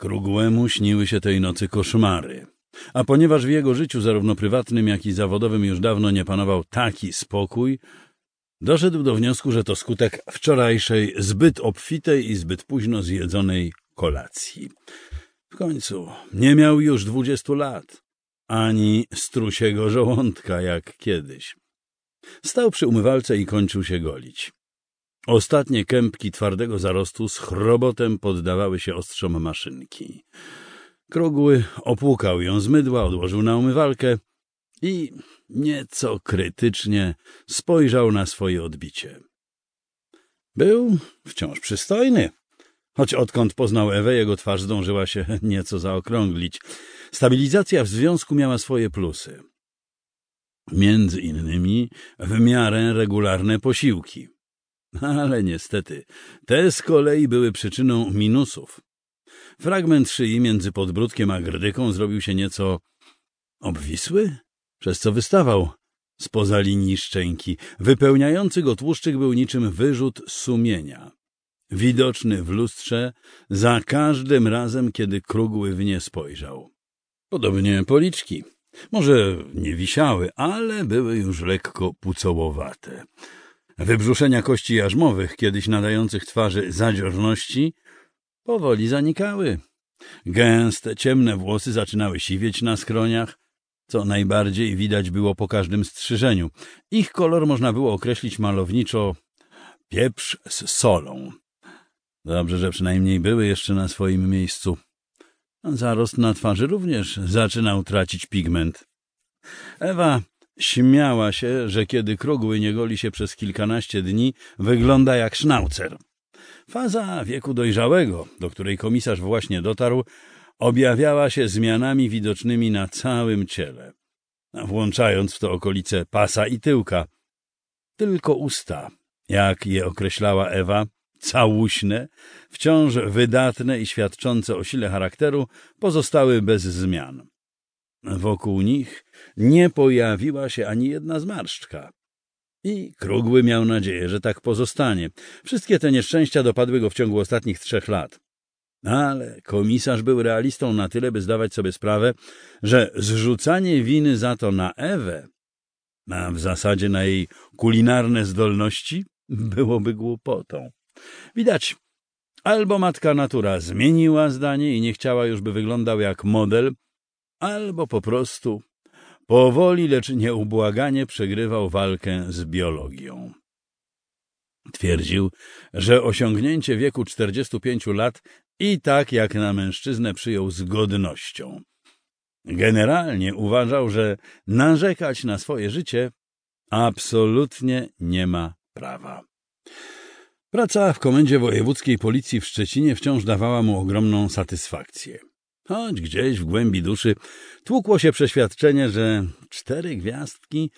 Krugłemu śniły się tej nocy koszmary. A ponieważ w jego życiu, zarówno prywatnym, jak i zawodowym, już dawno nie panował taki spokój, doszedł do wniosku, że to skutek wczorajszej, zbyt obfitej i zbyt późno zjedzonej kolacji. W końcu nie miał już dwudziestu lat, ani strusiego żołądka jak kiedyś. Stał przy umywalce i kończył się golić. Ostatnie kępki twardego zarostu z chrobotem poddawały się ostrzom maszynki. Krugły opłukał ją z mydła, odłożył na umywalkę i nieco krytycznie spojrzał na swoje odbicie. Był wciąż przystojny, choć odkąd poznał Ewę, jego twarz zdążyła się nieco zaokrąglić. Stabilizacja w związku miała swoje plusy. Między innymi w miarę regularne posiłki. Ale niestety, te z kolei były przyczyną minusów. Fragment szyi między podbródkiem a grdyką zrobił się nieco obwisły, przez co wystawał spoza linii szczęki. Wypełniający go tłuszczyk był niczym wyrzut sumienia. Widoczny w lustrze za każdym razem, kiedy krugły w nie spojrzał. Podobnie policzki. Może nie wisiały, ale były już lekko pucołowate. Wybrzuszenia kości jarzmowych, kiedyś nadających twarzy zadziorności, powoli zanikały. Gęste, ciemne włosy zaczynały siwieć na skroniach, co najbardziej widać było po każdym strzyżeniu. Ich kolor można było określić malowniczo pieprz z solą. Dobrze, że przynajmniej były jeszcze na swoim miejscu. Zarost na twarzy również zaczynał tracić pigment. Ewa śmiała się, że kiedy krogły nie goli się przez kilkanaście dni, wygląda jak sznaucer. Faza wieku dojrzałego, do której komisarz właśnie dotarł, objawiała się zmianami widocznymi na całym ciele, włączając w to okolice pasa i tyłka. Tylko usta, jak je określała Ewa, całuśne, wciąż wydatne i świadczące o sile charakteru, pozostały bez zmian. Wokół nich nie pojawiła się ani jedna zmarszczka. I Krugły miał nadzieję, że tak pozostanie. Wszystkie te nieszczęścia dopadły go w ciągu ostatnich trzech lat. Ale komisarz był realistą na tyle, by zdawać sobie sprawę, że zrzucanie winy za to na Ewę, a w zasadzie na jej kulinarne zdolności, byłoby głupotą. Widać, albo matka natura zmieniła zdanie i nie chciała już, by wyglądał jak model, albo po prostu powoli, lecz nieubłaganie przegrywał walkę z biologią. Twierdził, że osiągnięcie wieku 45 lat i tak jak na mężczyznę przyjął z godnością. Generalnie uważał, że narzekać na swoje życie absolutnie nie ma prawa. Praca w Komendzie Wojewódzkiej Policji w Szczecinie wciąż dawała mu ogromną satysfakcję. Choć gdzieś w głębi duszy tłukło się przeświadczenie, że cztery gwiazdki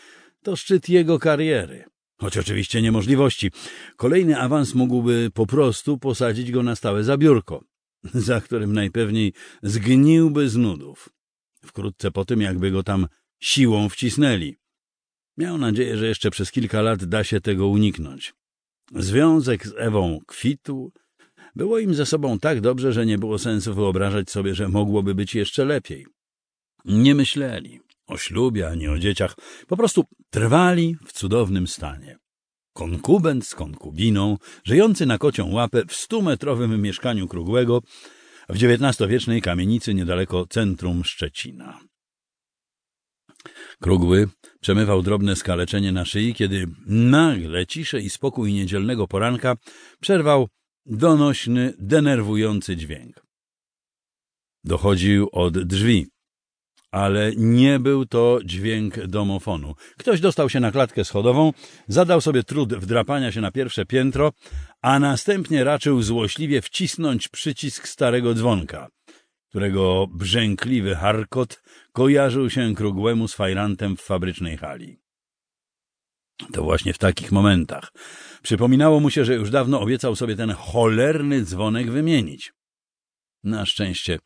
to szczyt jego kariery. Choć oczywiście niemożliwości. Kolejny awans mógłby po prostu posadzić go na stałe za biurko, za którym najpewniej zgniłby z nudów. Wkrótce po tym, jakby go tam siłą wcisnęli. Miał nadzieję, że jeszcze przez kilka lat da się tego uniknąć. Związek z Ewą kwitł, było im ze sobą tak dobrze, że nie było sensu wyobrażać sobie, że mogłoby być jeszcze lepiej. Nie myśleli o ślubie ani o dzieciach, po prostu trwali w cudownym stanie. Konkubent z konkubiną, żyjący na kocią łapę w stumetrowym mieszkaniu Krugłego w XIX-wiecznej kamienicy niedaleko centrum Szczecina. Krugły przemywał drobne skaleczenie na szyi, kiedy nagle ciszę i spokój niedzielnego poranka przerwał donośny, denerwujący dźwięk. Dochodził od drzwi, ale nie był to dźwięk domofonu. Ktoś dostał się na klatkę schodową, zadał sobie trud wdrapania się na pierwsze piętro, a następnie raczył złośliwie wcisnąć przycisk starego dzwonka, którego brzękliwy harkot kojarzył się krugłemu z fajrantem w fabrycznej hali. To właśnie w takich momentach przypominało mu się, że już dawno obiecał sobie ten cholerny dzwonek wymienić. Na szczęście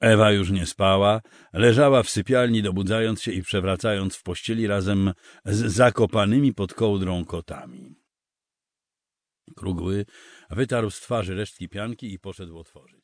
Ewa już nie spała, leżała w sypialni, dobudzając się i przewracając w pościeli razem z zakopanymi pod kołdrą kotami. Krugły wytarł z twarzy resztki pianki i poszedł otworzyć.